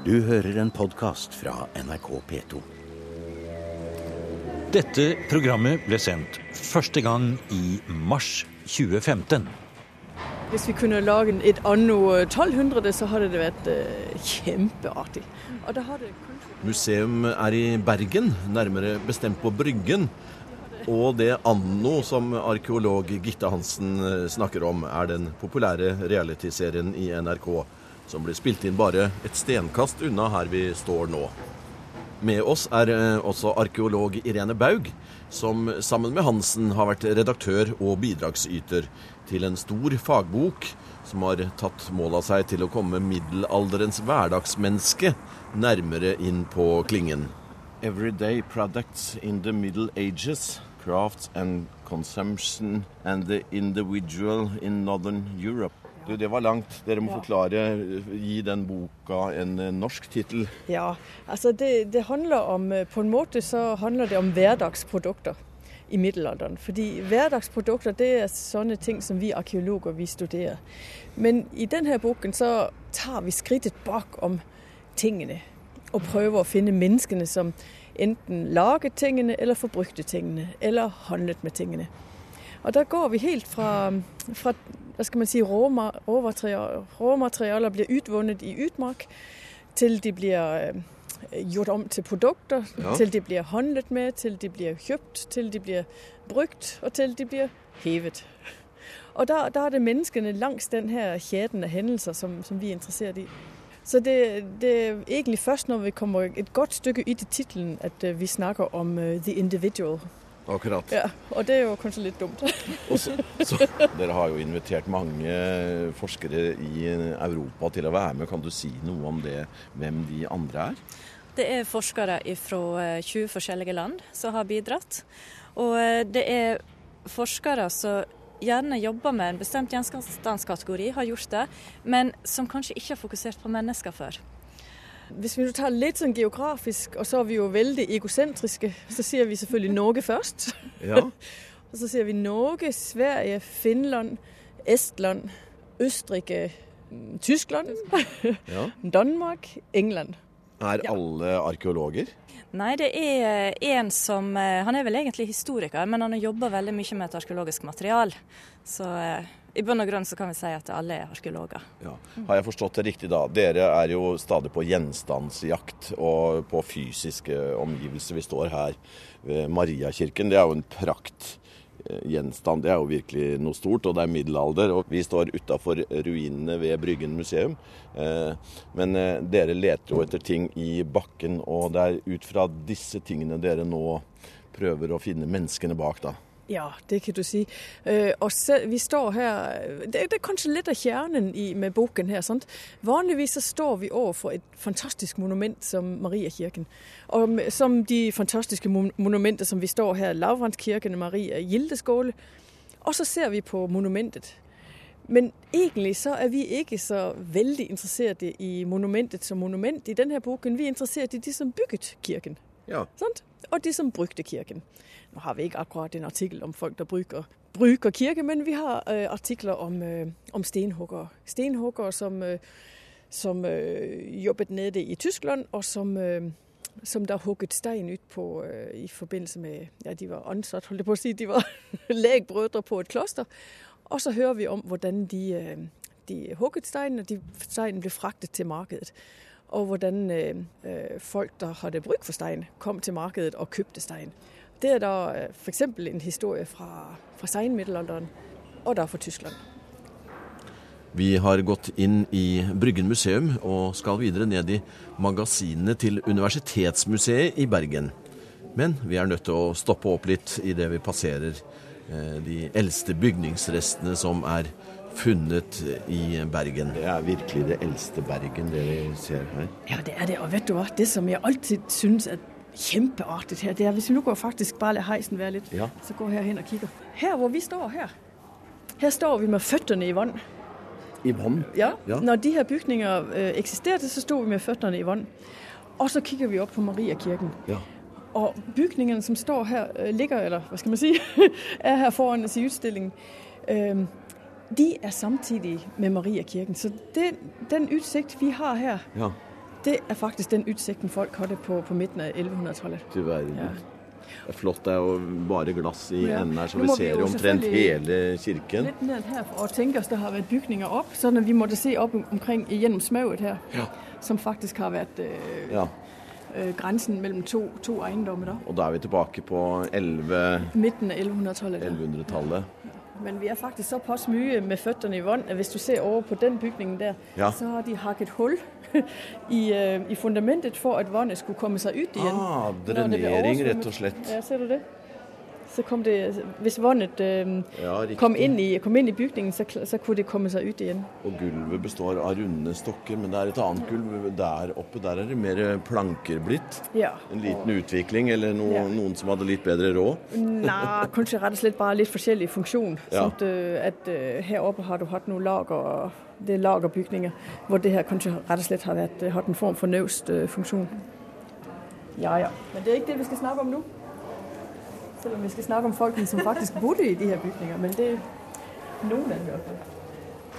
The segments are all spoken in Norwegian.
Du hører en podkast fra NRK P2. Dette programmet ble sendt første gang i mars 2015. Hvis vi kunne lage et anno 1200, så hadde det vært uh, kjempeartig. Og da hadde kanskje... Museum er i Bergen, nærmere bestemt på Bryggen. Og det anno som arkeolog Gitte Hansen eh, snakker om, er den populære realityserien i NRK som blir spilt inn bare et stenkast unna her vi står nå. Med oss er eh, også arkeolog Irene Baug, som sammen med Hansen har vært redaktør og bidragsyter til en stor fagbok som har tatt mål av seg til å komme middelalderens hverdagsmenneske nærmere inn på klingen. Everyday products in the middle ages, crafts and consumption and the individual in northern Europe. Du, det var langt. Dere må forklare, gi den boka en norsk tittel. Ja, altså det, det, handler om eh, På en måte så handler det om hverdagsprodukter i middelalderen. Fordi hverdagsprodukter det er sånne ting som vi arkeologer vi studerer. Men i denne boken så tar vi skrittet bak om tingene. Og prøver å finne menneskene som enten laget tingene, eller forbrukte tingene, eller handlet med tingene. Og da går vi helt fra, fra hva skal man si, råmaterialer blir utvunnet i utmark, til de blir øh, gjort om til produkter, ja. til de blir handlet med, til de blir kjøpt, til de blir brukt, og til de blir hevet. Og da, da er det menneskene langs denne kjeden av hendelser som, som, vi er interessert i. Så det, det, er egentlig først når vi kommer et godt stykke ut i tittelen at øh, vi snakker om uh, the individual. Akkurat. Ja, Og det er jo kanskje litt dumt. så, så, dere har jo invitert mange forskere i Europa til å være med. Kan du si noe om det, hvem de andre er? Det er forskere fra 20 eh, forskjellige land som har bidratt. Og eh, det er forskere som gjerne jobber med en bestemt gjenstandskategori, har gjort det, men som kanskje ikke har fokusert på mennesker før. Hvis vi tar litt sånn geografisk, og så er vi jo veldig egosentriske, så sier vi selvfølgelig Norge først. Ja. og så sier vi Norge, Sverige, Finland, Estland, Østerrike, Tyskland, ja. Danmark, England. Er alle arkeologer? Nei, det er en som eh, Han er vel egentlig historiker, men han har jobba veldig mye med et arkeologisk material. Så eh, i bunn og grunn så kan vi si at alle er arkeologer. Ja. Har jeg forstått det riktig da? Dere er jo stadig på gjenstandsjakt og på fysiske omgivelser. Vi står her ved Mariakirken. Det er jo en prakt eh, gjenstand. Det er jo virkelig noe stort, og det er middelalder. Og vi står utafor ruinene ved Bryggen museum. Eh, men eh, dere leter jo etter ting i bakken, og det er ut fra disse tingene dere nå prøver å finne menneskene bak, da. Ja, det kan du si. Uh, og så, vi står her det, det, er kanskje litt av kjernen i, med boken her. Sant? Vanligvis så står vi overfor et fantastisk monument som Mariakirken. Og som de fantastiske monumenter som vi står her, Lavranskirken, Maria Gildeskåle. Og så ser vi på monumentet. Men egentlig så er vi ikke så veldig interessert i monumentet som monument i denne boken. Vi er interessert i de som bygget kirken. Ja. Og de som brukte kirken. Nå har vi ikke akkurat en artikkel om folk der bruker, bruker kirke, men vi har uh, artikler om, uh, om stenhuggere. Stenhuggere som, uh, som jobbet nede i Tyskland, og som, som der hugget stein ut på i forbindelse med Ja, de var ansatt, holdt jeg på å si. De var legbrødre på et kloster. Og så hører vi om hvordan de, de hugget steinen, og de steinen ble fraktet til markedet. Og hvordan folk der hadde bruk for stein, kom til markedet og kjøpte stein. Det er da øh, f.eks. en historie fra, fra seinmiddelalderen, og da fra Tyskland. Vi har gått inn i Bryggen museum og skal videre ned i magasinene til Universitetsmuseet i Bergen. Men vi er nødt til å stoppe opp litt idet vi passerer eh, de eldste bygningsrestene som er funnet i Bergen. Det er virkelig det eldste Bergen, det vi ser her. Ja, det er det. Og vet du hva, det som jeg alltid syns er kjempeartig her, det er hvis vi nå går faktisk bare lar heisen være litt, ja. så går jeg hen og kikker. Her hvor vi står her, her står vi med føttene i vann. I vann? Ja. ja. Når de her bygninger øh, eksisterte, så sto vi med føttene i vann. Og så kikker vi opp på Mariakirken. Ja. Og bygningene som står her, øh, ligger, eller hva skal man si, er her foran oss i utstillingen. Øh, de er samtidig med Mariakirken. Så det, den utsikt vi har her, ja Det er faktisk den utsikten folk hadde på, på midten av 1100-tallet. Du verden. Ja. Det er flott. Det er jo bare glass i Ja. enden her, så vi ser jo omtrent hele kirken. Litt ned her for å tenke oss det har vært bygninger opp, sånn at vi måtte se opp omkring gjennom smauet her. Ja. Som faktisk har vært øh, Ja. øh, grensen mellom to, to eiendommer. da. Og da er vi tilbake på 11 Midten av 1100-tallet. 1100-tallet. Men vi er faktisk såpass mye med føttene i vann at hvis du ser over på den bygningen der, Ja. så har de hakket hull i, øh, i fundamentet for at vannet skulle komme seg ut igjen. Ah, drenering, rett og slett. Ja, ser du det? Så kom det, hvis vannet øh, Ja, kom, inn i, kom inn i bygningen, så, så kunne det komme seg ut igjen. Og gulvet består av runde stokker, men det er et annet gulv der oppe. Der er det mer planker blitt. Ja. En liten utvikling, eller no, Ja. noen som hadde litt bedre råd. Nei, kanskje rett og slett bare litt forskjellig funksjon. Ja. Sånn at, øh, at øh, her oppe har du hatt noen lager, det er lagerbygninger, hvor det her kanskje rett og slett har vært, øh, hatt en form for naustfunksjon. Ja, ja. Men det er ikke det vi skal snakke om nå. Selv om vi skal snakke om folkene som faktisk bodde i de her bygninger. Men det er noen av dem.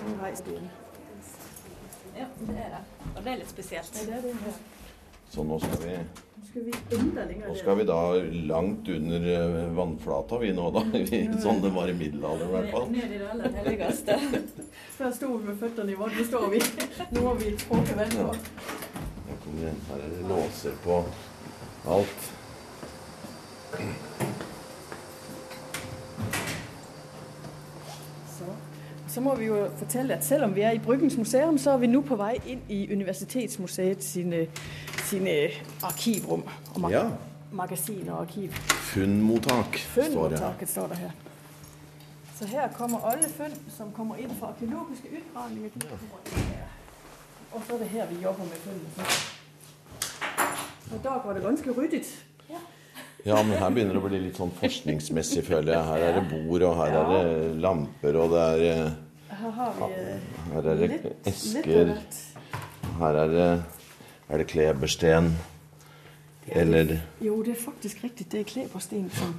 Nå reiste igjen. Ja, det er det. Og det er litt spesielt. Ja, det er det. Så nå skal vi, Nå skal vi enda lenger nå skal vi da langt under eh, vannflata, vi nå, da. Vi- Sånn det var i middelalderen, i hvert fall. Ned i det aller helligste. Der sto vi med føttene i vann. Nå står vi. Nå har vi tråkket kommer det- Her er det låser på alt. Så. Så må vi jo fortelle at selv om vi er i Bryggens museum, så er vi nå på vei inn i Universitetsmuseet sine, sine arkivrom. Og mag Ja. Magasin og arkiv. Funnmottak. Funnmottaket står det her. Så her kommer alle funn som kommer inn fra arkeologiske utgravninger. Og så er det her vi jobber med funnene. Og da går det ganske ryddig. Ja, men her begynner det å bli litt sånn forskningsmessig, føler jeg. Her er det bord, og her er det lamper, og det er eh, Her har vi eh, Her er det esker. Her er det, er det klebersten. Eller Jo, det er faktisk riktig. Det er klebersten som,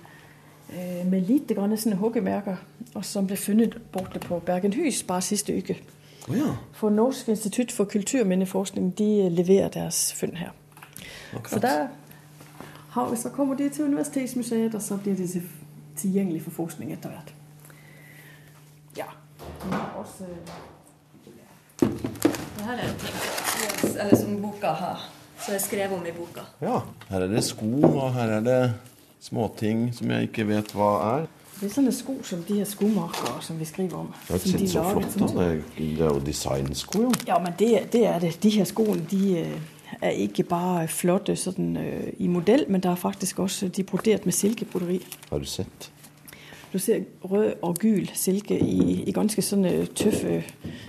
eh, med lite grann sånne huggemerker, og som ble funnet borte på Bergenhus bare siste uke. Å ja. For Norsk institutt for kulturminneforskning de leverer deres funn her. Så der har vi, så kommer de til Universitetsmuseet, og så blir de til- tilgjengelig for forskning etter hvert. Ja. Også Det her er eller som boka har, som er skrevet om i boka. ja. Her er det sko, og her er det småting som jeg ikke vet hva er. Det er sånne sko som de her skomakere som vi skriver om. Det har ikke de sett så lager, flott som- ut. Det er- er jo designsko, jo. Ja, men det, det er det. De her skoene de øh, er ikke bare flotte sådan, øh, i modell, men der er faktisk også de er brodert med silkebroderi. Har du sett? Du ser rød og gul silke i, i ganske sånne tøffe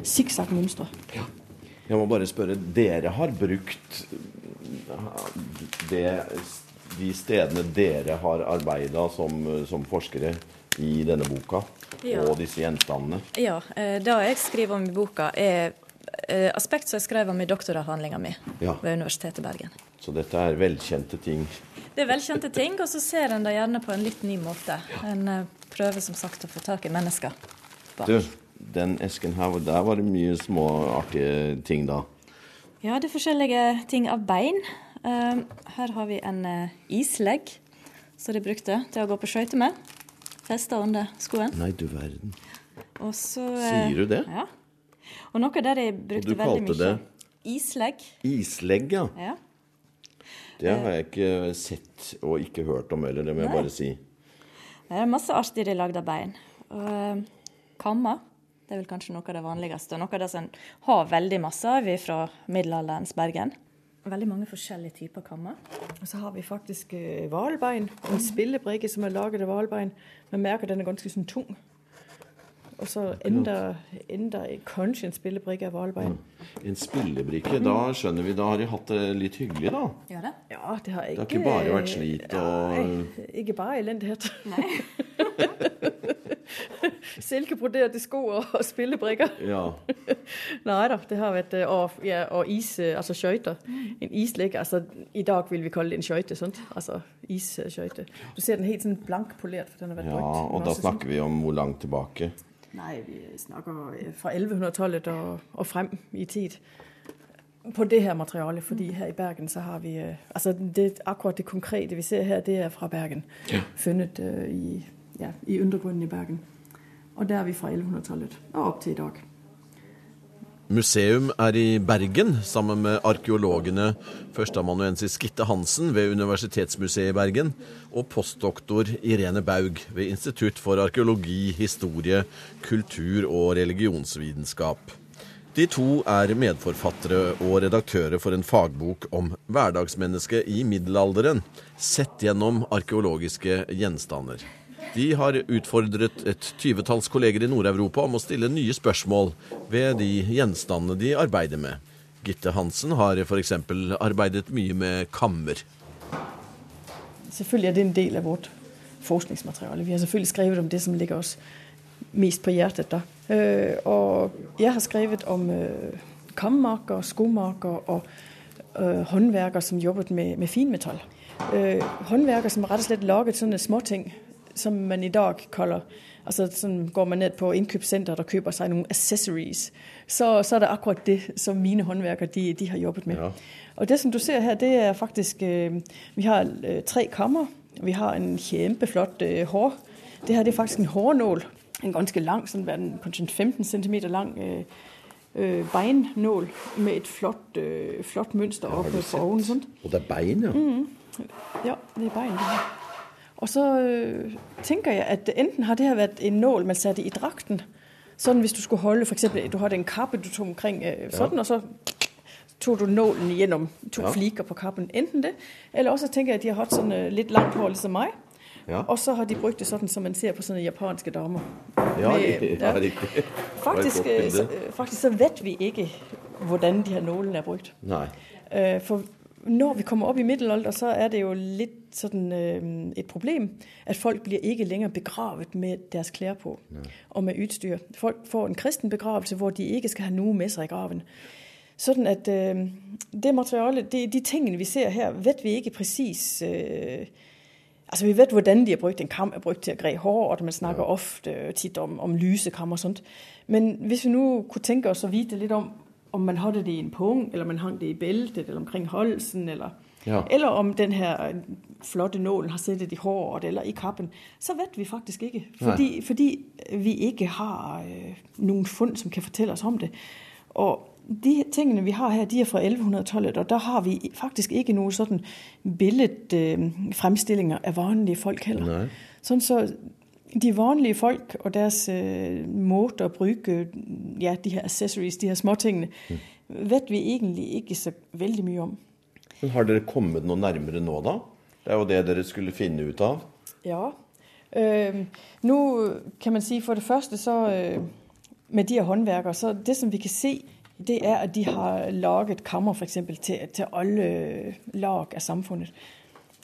sikksakk-mønstre. Jeg må bare spørre, dere har brukt det, de stedene dere har arbeida som, som forskere i denne boka, Ja. og disse gjenstandene? Ja, eh, det jeg skriver om i boka, er aspekt som jeg skrev om i doktoravhandlinga mi Ja. ved Universitetet i Bergen. Så dette er velkjente ting. Det er velkjente ting, og så ser en det gjerne på en litt ny måte. En eh, prøver som sagt å få tak i mennesker. bak. Du, den esken her, der var det mye små artige ting da. Ja, det er forskjellige ting av bein. Eh, her har vi en eh, islegg som de brukte til å gå på skøyter med. Festa under skoen. Nei, du verden. Så, eh, Sier du det? Ja. Og noe av det de brukte du veldig kalte mye. det? Islegg. Islegg, ja. Ja. Det har jeg ikke sett og ikke hørt om heller, det må jeg Nei. bare si. Det er masse artig de lagde av bein. Og eh, kammer. Det er vel kanskje noe av det vanligste. og Noe av det som en har veldig masse av fra middelalderens Bergen. Veldig mange forskjellige typer kammer. Og så har vi faktisk øh, hvalbein. En spillebrikke som er laget av hvalbein. Men merker den er ganske sånn tung. Og så enda, enda kanskje en spillebrikke av hvalbein. En spillebrikke, da skjønner vi, da har de hatt det litt hyggelig, da. Gjør det? Ja, det har ikke Det har ikke bare vært slit og Nei, ikke bare elendighet. Silkebroderte sko og og spillebrikker. Ja. Nei da, det har vært øh, Og, ja, og is, øh, altså skøyter. En islegg. Altså, I dag vil vi kalle det en skøyte. sant? Altså isskøyte. Du ser den helt sånn blankpolert, for den har vært ja, brukt. og da snakker vi om hvor langt tilbake. Nei, vi snakker øh, fra 1100-tallet og, og frem i tid. på det her materiale, fordi her i Bergen så har vi øh, altså det, akkurat det konkrete vi ser her, det er fra Bergen. Ja. Funnet uh, i, ja, i undergrunnen i Bergen. Og der er vi fra 1100-tallet og opp til i dag. Museum er i Bergen, sammen med arkeologene førsteamanuensis Gitte Hansen ved Universitetsmuseet i Bergen og postdoktor Irene Baug ved Institutt for arkeologi, historie, kultur og religionsvitenskap. De to er medforfattere og redaktører for en fagbok om hverdagsmennesket i middelalderen, sett gjennom arkeologiske gjenstander. De har utfordret et tyvetalls kolleger i Nord-Europa om å stille nye spørsmål ved de gjenstandene de arbeider med. Gitte Hansen har f.eks. arbeidet mye med kammer. Selvfølgelig er det en del av vårt forskningsmateriale. Vi har selvfølgelig skrevet om det som ligger oss mest på hjertet. da. Øh, og jeg har skrevet om kammaker, skomaker og håndverker som jobbet med, finmetall. Håndverker som rett og slett laget sånne småting som man i dag kaller altså sånn Går man ned på innkjøpssenteret og kjøper seg noen accessories, så, så er det akkurat det som mine håndverkere de, de har jobbet med. Ja. Og det som du ser her, det er faktisk øh, Vi har øh, tre kammer. Vi har en kjempeflott øh, hår. Det her det er faktisk en hårnål. En ganske lang, sånn, kanskje en 15 cm lang øh, beinnål med et flott, øh, flott mønster oppe på ovnen. Og det er bein, ja. Ja, det er bein. Det her. Og så øh, tenker jeg at enten har det her vært en nål man satte i drakten. Sånn hvis du skulle holde for eksempel, Du hadde en kappe du tok omkring sånn, ja. og så tok du nålen gjennom to Ja. fliker på kappen. Enten det, eller også tenker jeg at de har hatt sånn øh, litt langt hår, liksom meg. Ja, Og så har de brukt det sånn som man ser på sånne japanske damer. ja, med- ja riktig. Faktisk, så, faktisk så vet vi ikke hvordan de her nålene er brukt. Nei. For når vi kommer opp i middelalder, så er det jo litt sånn øh, et problem at folk blir ikke lenger begravet med deres klær på og med utstyr. Folk får en kristen begravelse hvor de ikke skal ha noe med seg i graven. Sånn at øh, det materialet, de, de tingene vi ser her, vet vi ikke presis øh, Altså Vi vet hvordan de har brukt. En kam er brukt til å greie hår, og man snakker ofte titt om, om lysekam og sånt. Men hvis vi nå kunne tenke oss å vite litt om om man hadde det i en pung, eller man hang det i beltet, eller omkring halsen, eller, Ja. eller om den her øh, flotte nålen har sittet i håret eller i kappen, så vet vi faktisk ikke. Fordi, fordi vi ikke har øh, noen funn som kan fortelle oss om det. Og de tingene vi har her, de er fra 1100-tallet, og da har vi faktisk ikke noen sånn billedfremstillinger av vanlige folk heller. Nei. Sånn så de vanlige folk og deres øh, måte å bruke ja, de her accessories, de her småtingene, vet vi egentlig ikke så veldig mye om. Men har dere kommet noe nærmere nå, da? Det er jo det dere skulle finne ut av. Ja. Øh, nå kan man si for det første så øh, med de her håndverkere, så det som vi kan se, det er at de har laget kammer for eksempel til, til alle lag av samfunnet.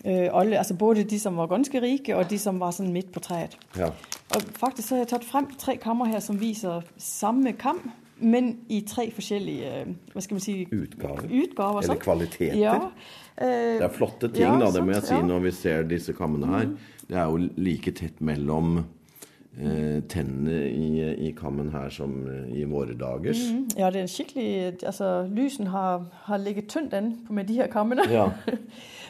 Øh, alle, altså både de som var ganske rike og de som var sånn midt på treet. Ja. Og faktisk så har jeg tatt frem tre kammer her som viser samme kam, men i tre forskjellige øh, hva skal man si, Utgaver. utgaver. Eller kvaliteter. Ja. øh, Det er flotte ting, Ja, da, det må jeg si når vi ser disse kammene her. Det er jo like tett mellom eh, tennene i, i kammen her som i våre dagers. Ja, det er skikkelig Altså, lysen har, har ligget tynt an med de her kammene. Ja.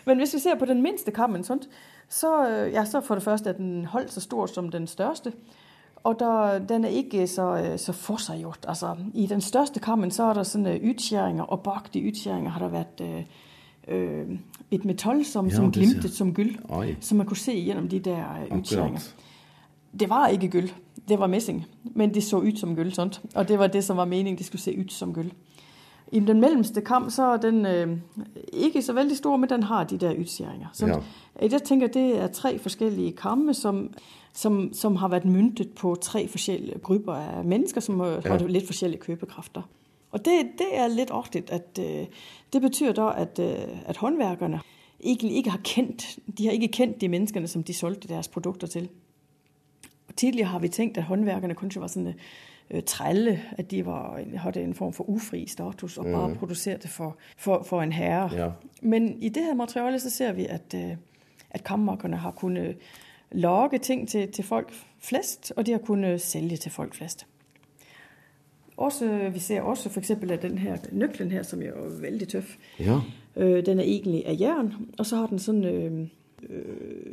Men hvis vi ser på den minste kammen, sånt, så, øh, ja, så for det første er den holdt så stor som den største. Og der, den er ikke så, øh, så forseggjort. Altså, I den største kammen så er det sånne utskjæringer, og bak de utskjæringer har det vært øh, øh, et metall som, Ja, som glimtet som gull. Oi. Så man kunne se gjennom de der øh, utskjæringer. Det var ikke gull, det var messing, men det så ut som gull. Sånt. Og det var det som var meningen, det skulle se ut som gull. I den mellemste kam så er den øh, ikke så veldig stor, men den har de der utskjæringer. Ja. Jeg tenker det er tre forskjellige kammer som, som, som har vært myntet på tre forskjellige grupper av mennesker som har, Ja. har litt forskjellige kjøpekrafter. Og det, det er litt artig. at øh, Det betyr da at, øh, at håndverkerne egentlig ikke har kjent de har ikke kjent de menneskene som de solgte deres produkter til. Og Tidligere har vi tenkt at håndverkerne kanskje var sånne øh, trælle, at de var, hadde en form for ufri status og bare produserte for, for, for en herre. Ja. Men i det her materialet så ser vi at, øh, at kammermakerne har kunnet lage ting til, til folk flest, og de har kunnet sælge til folk flest. Også, vi ser også f.eks. at den her nøkkelen her, som jo er veldig tøff, Ja. øh, den er egentlig av jern. Og så har den sånn øh, øh,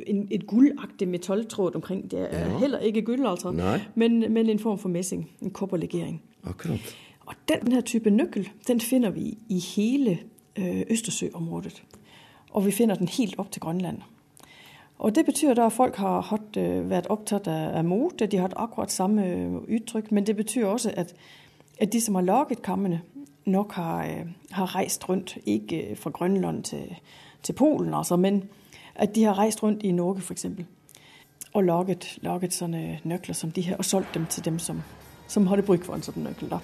en, et gullaktig metalltråd omkring. Det er Ja. heller ikke gull, altså, men, men en form for messing. En kopperlegering. Akkurat. Og den her type nøkkel, den finner vi i hele øh, Østersøområdet. Og vi finner den helt opp til Grønland. Og det betyr da at folk har hatt, øh, vært opptatt av, mote, de har hatt akkurat samme øh, uttrykk. Men det betyr også at, at de som har laget kammene, nok har, øh, har reist rundt. Ikke fra Grønland til, til Polen, altså, men at de har reist rundt i Norge f.eks. Og laget, laget sånne nøkler som de her, og solgt dem til dem som, som hadde bruk for en sånn nøkkel. da.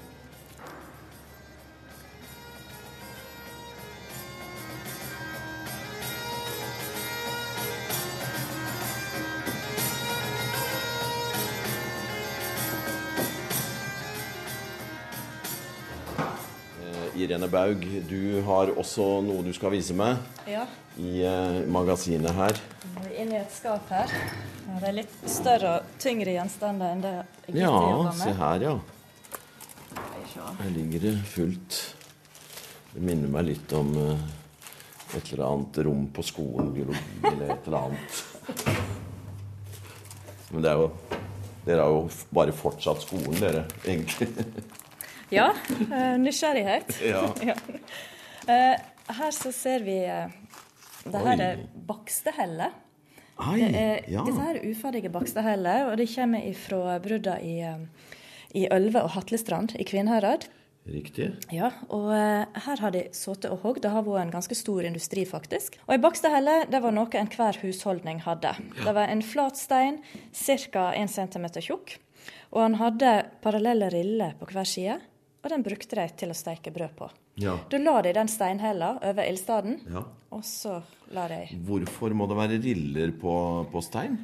Eh, Irene Baug, du har også noe du skal vise meg Ja. I eh, magasinet her. Inni et skap her. Det er litt større og tyngre gjenstander enn det jeg Ja, jobber med. ja. se her, ja. Her ligger det fullt. Det minner meg litt om eh, et eller annet rom på skolen, biologi eller et eller annet. Men det er jo Dere har jo bare fortsatt skolen, dere, egentlig. Ja, eh, nysgjerrighet. Ja. Ja. Her så ser vi Det her er bakstehelle. Ai, Det er, ja. Her er uferdige baksteheller, og de kommer fra brudda i, i Ølve og Hatlestrand i Kvinnherad. Riktig. Ja, og eh, her har de sittet og hogd. Det har vært en ganske stor industri, faktisk. Og ei bakstehelle det var noe enhver husholdning hadde. Det var en flat stein, ca. 1 cm tjukk. Og han hadde parallelle riller på hver side, og den brukte de til å steike brød på. Ja. Da la de den steinhella over ildstaden, ja. og så la de Hvorfor må det være riller på, på stein?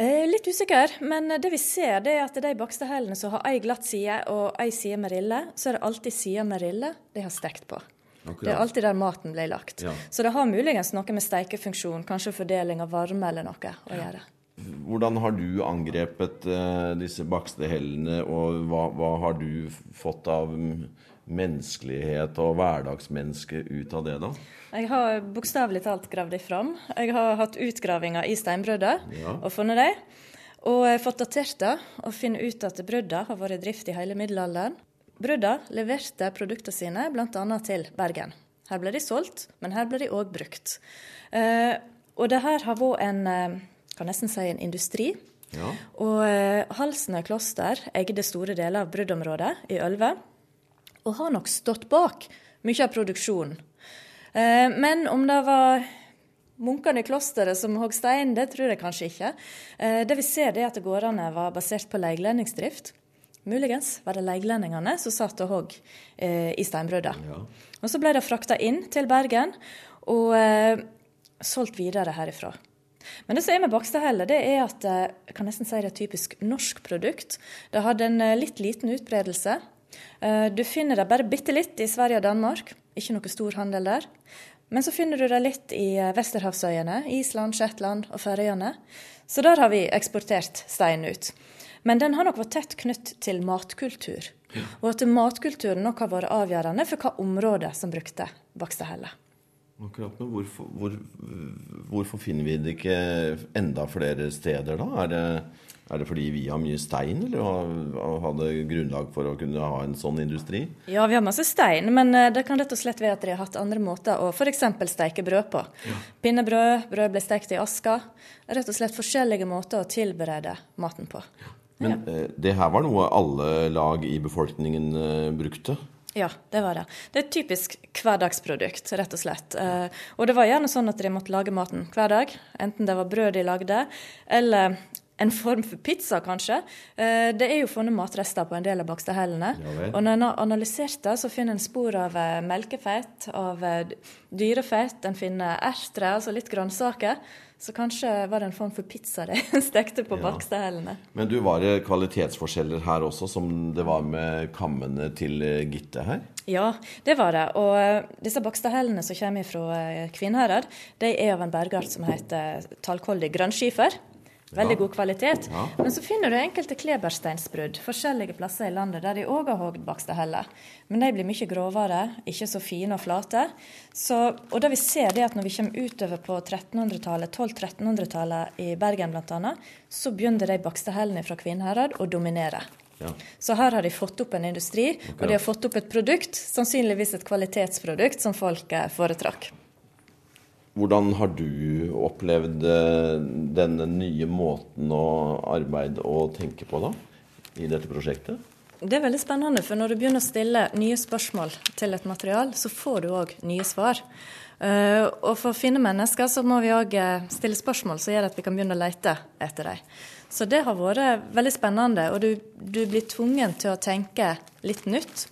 Eh, Litt usikker, men det vi ser det er at de bakstehellene som har ei glatt side og ei side med rille, så er det alltid sida med rille de har stekt på. Det er alltid der maten ble lagt. Ja. Så det har muligens noe med steikefunksjon, kanskje fordeling av varme eller noe, å gjøre. Hvordan har du angrepet uh, disse bakstehellene, og hva, hva har du fått av menneskelighet og hverdagsmenneske ut av det, da? Jeg har bokstavelig talt gravd dem fram. Jeg har hatt utgravinger i steinbrødder Ja. og funnet dem. Og jeg har fått datert det og funnet ut at brudda har vært i drift i hele middelalderen. Brudda leverte produktene sine bl.a. til Bergen. Her ble de solgt, men her ble de òg brukt. Eh, og det her har vært en eh, kan nesten si en industri. Ja. Og halsene kloster eide store deler av bruddområdet i Ølve, og har nok stått bak mye av produksjonen. Eh, men om det var munkene i klosteret som hogg stein, det tror jeg kanskje ikke. Eh, det vi ser, er at gårdene var basert på leiglendingsdrift. Muligens var det leiglendingene som satt og hogg eh, i steinbruddet. Ja. Og så ble det frakta inn til Bergen og eh, solgt videre herifra. Men det som er med bakstehelle, det er at jeg kan nesten si det er et typisk norsk produkt. Det hadde en litt liten utbredelse. Eh, Du finner det bare bitte litt i Sverige og Danmark. Ikke noe stor handel der. Men så finner du det litt i eh, Vesterhavsøyene, Island, Shetland og Færøyene. Så der har vi eksportert stein ut. Men den har nok vært tett knytt til matkultur. Og at matkulturen nok har vært avgjørende for hva område som brukte bakstehelle. Akkurat, men hvorfor, hvor, hvorfor finner vi det ikke enda flere steder, da? Er det, er det fordi vi har mye stein, eller har- hadde grunnlag for å kunne ha en sånn industri? Ja, vi har masse stein, men eh, det kan rett og slett være at de har hatt andre måter å f.eks. steike brød på. Pinnebrød, brød ble stekt i aska. Rett og slett forskjellige måter å tilberede maten på. Men ja. det her var noe alle lag i befolkningen eh, brukte. Ja, det var det. Det er et typisk hverdagsprodukt, rett og slett. Eh, og det var gjerne sånn at de måtte lage maten hver dag. Enten det var brød de lagde, eller en form for pizza, kanskje. Eh, det er jo funnet matrester på en del av bakstehellene. Ja og når en har analysert det, så finner en spor av eh, melkefett, av eh, dyrefett, en finner erter, altså litt grønnsaker. Så kanskje var det en form for pizza de stekte på Ja. bakstehellene. Men du, var det kvalitetsforskjeller her også, som det var med kammene til Gitte her? Ja, det var det. Og disse bakstehellene som kommer fra Kvinnherad, de er av en bergart som heter tallkoldig grønnskifer. Veldig god kvalitet. Men så finner du enkelte klebersteinsbrudd forskjellige plasser i landet der de òg har hogd baksteheller. Men de blir mye grovere, ikke så fine og flate. Så, og det vi ser det at når vi kommer utover på 1300-tallet, 1200-1300-tallet i Bergen bl.a., så begynner de bakstehellene fra Kvinnherad å dominere. Ja. Så her har de fått opp en industri, og de har fått opp et produkt, sannsynligvis et kvalitetsprodukt, som folk foretrakk. Hvordan har du opplevd eh, denne nye måten å arbeide og tenke på da, i dette prosjektet? Det er veldig spennende, for når du begynner å stille nye spørsmål til et material, så får du òg nye svar. Uh, og for å finne mennesker så må vi òg eh, stille spørsmål som gjør at vi kan begynne å lete etter dem. Så det har vært veldig spennende, og du, du blir tvungen til å tenke litt nytt.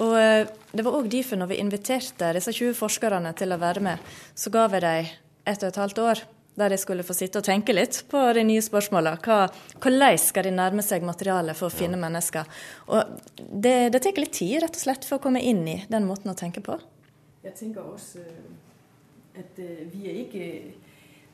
Og uh, det var òg derfor når vi inviterte disse 20 forskerne til å være med, så ga vi dem ett og et halvt år der de skulle få sitte og tenke litt på de nye spørsmålene. Hvordan skal de nærme seg materialet for å finne ja. mennesker? Og det, det tar litt tid rett og slett for å komme inn i den måten å tenke på. Jeg tenker også at vi er ikke,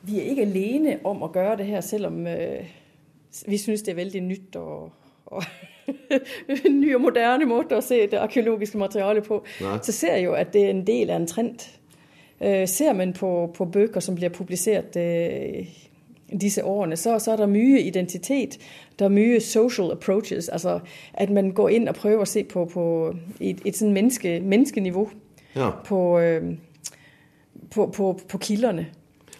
vi er ikke alene om å gjøre det her, selv om vi syns det er veldig nytt og, og ny og moderne måte å se det arkeologiske materialet på. Nei. Så ser jeg jo at det er en del av en trend Øh, ser man på, på, bøker som blir publisert øh, disse årene, så, så, er det mye identitet. Det er mye social approaches. Altså at man går inn og prøver å se på, på et, et sånn menneske, menneskenivå ja. på, øh, på, på, kildene.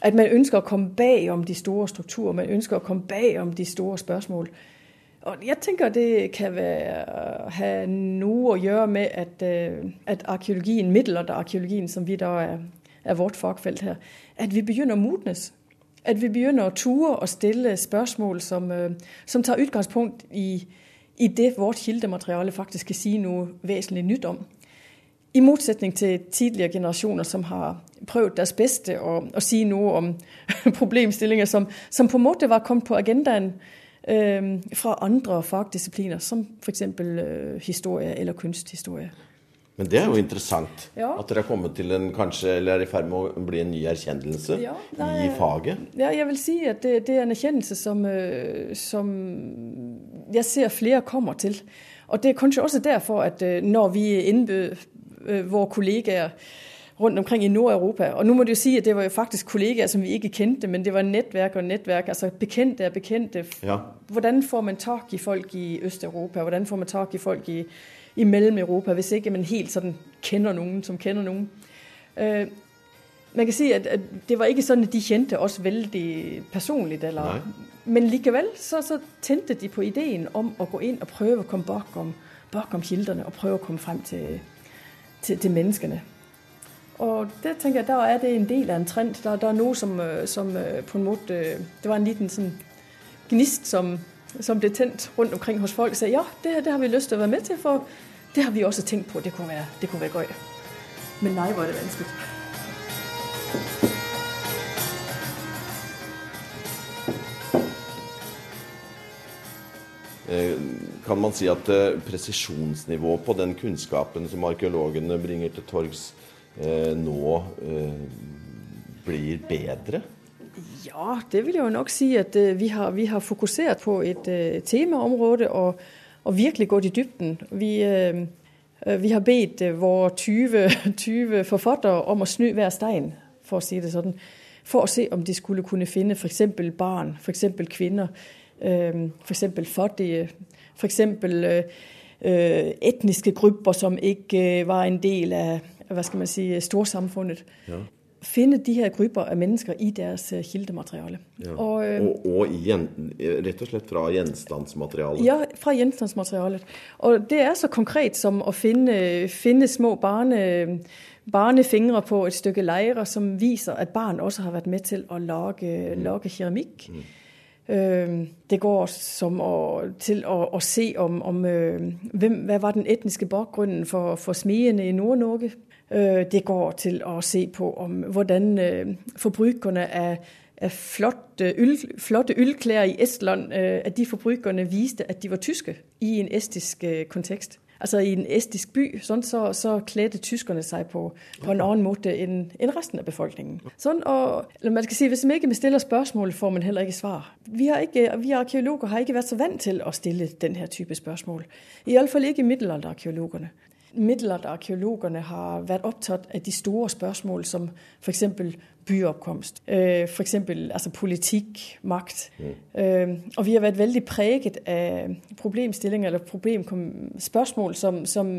At man ønsker å komme bakom de store strukturer. Man ønsker å komme bakom de store spørsmål. Og jeg tenker det kan være, ha noe å gjøre med at, at arkeologien, middelalderarkeologien, som vi da er er vårt fagfelt her, at vi begynner å modnes. At vi begynner å ture og stille spørsmål som, øh, som tar utgangspunkt i, i, det vårt kildemateriale faktisk kan si noe vesentlig nytt om. I motsetning til tidligere generasjoner som har prøvd deres beste å, å si noe om problemstillinger som, som, på en måte var kommet på agendaen øh, fra andre fagdisipliner, som f.eks. Øh, historie eller kunsthistorie. Men det er jo interessant ja. at dere er kommet til en kanskje, eller er i ferd med å bli en ny erkjennelse ja, nei, i faget? Ja, jeg vil si at det, det er en erkjennelse som, øh, som, jeg ser flere kommer til. Og det er kanskje også derfor at øh, når vi innbød øh, våre kollegaer rundt omkring i Nord-Europa. Og nå må du jo si at det var jo faktisk kollegaer som vi ikke kjente, men det var nettverk og nettverk. Altså bekjente er bekjente. Ja. Hvordan får man tak i folk i Øst-Europa? Hvordan får man tak i folk i i Mellom-Europa, hvis ikke man helt sånn kjenner noen som kjenner noen. Uh, man kan si at, at, det var ikke sånn at de kjente oss veldig personlig. Eller, men likevel så, så, tente de på ideen om å gå inn og prøve å komme bakom, bakom kildene og prøve å komme frem til, til, til, menneskene. Og det tenker jeg, Da er det en del av en trend. Der er noe som, øh, som, øh, på en måte Det var en liten sånn gnist som, som ble tent rundt omkring hos folk. Sa ja, det, det har vi lyst til å være med til. for det har vi også tenkt på. Det kunne være, det kunne være gøy. Men nei, var det vanskelig. Kan man si at presisjonsnivået på den kunnskapen som arkeologene bringer til torgs nå, blir bedre? Ja, det vil jeg jo nok si. at Vi har, vi har fokusert på et temaområde. og og virkelig gått i dybden. Vi, vi har bedt våre 20, 20 forfattere om å snu hver stein, for å si det sånn. For å se om de skulle kunne finne f.eks. barn, f.eks. kvinner, f.eks. fattige, f.eks. etniske grupper som ikke var en del av hva skal man si, storsamfunnet. Ja finne de her grupper av mennesker i deres eh, kildemateriale. Ja. Og, eh, og, og gjen, rett og slett fra gjenstandsmaterialet? Ja, fra gjenstandsmaterialet. Og det er så konkret som å finne, finne små barne, barnefingre på et stykke leire som viser at barn også har vært med til å lage, mm. lage keramikk. Mm. Det går som å, til å, å se om, om hvem, hva var den etniske bakgrunnen for, for smedene i Nord-Norge. Øh, det går til å se på om hvordan øh, forbrukerne av, av flotte, øl, flotte ølklær i Estland, øh, at de forbrukerne viste at de var tyske i en estisk kontekst. altså i en estisk by, sånn, så, så kledde tyskerne seg på, på en annen måte enn en resten av befolkningen. Sånn, og, eller man skal si, Hvis man ikke stiller spørsmål, får man heller ikke svar. Vi, har ikke, vi arkeologer har ikke vært så vant til å stille denne type spørsmål. Iallfall ikke middelalderarkeologene. Middelalderarkeologene har vært opptatt av de store spørsmål som f.eks. byoppkomst, øh, f.eks. Altså politikk, makt. Mm. Og vi har vært veldig preget av problemstillinger eller problemspørsmål som, som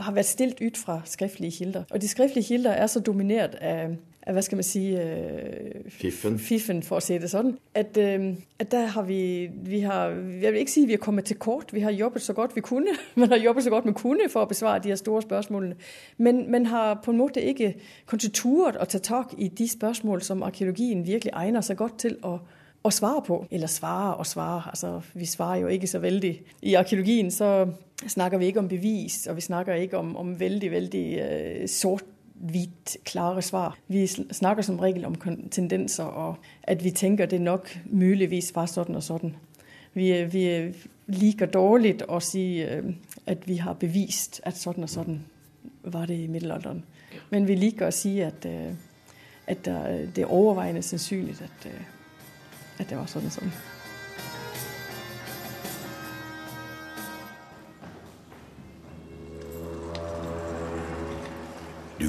har vært stilt ut fra skriftlige kilder. Og de skriftlige kilder er så dominert av hva skal man si øh, fiffen. fiffen. for å si det sånn. At, øh, at der har vi, vi har, Jeg vil ikke si vi har kommet til kort. Vi har jobbet så godt vi kunne. Man har jobbet så godt man kunne for å besvare de her store spørsmålene. Men man har på en måte ikke konstituret å ta tak i de spørsmål som arkeologien virkelig egner seg godt til å at svare på. Eller svare og svare. Altså, vi svarer jo ikke så veldig. I arkeologien så snakker vi ikke om bevis, og vi snakker ikke om, om veldig, veldig øh, sort hvitt, klare svar. Vi snakker som regel om tendenser, og at vi tenker det nok muligvis var sånn og sånn. Vi, vi liker dårlig å si øh, at vi har bevist at sånn og sånn var det i middelalderen. Men vi liker å si at, øh, at det er overveiende sannsynlig at, øh, at det var sånn og sånn.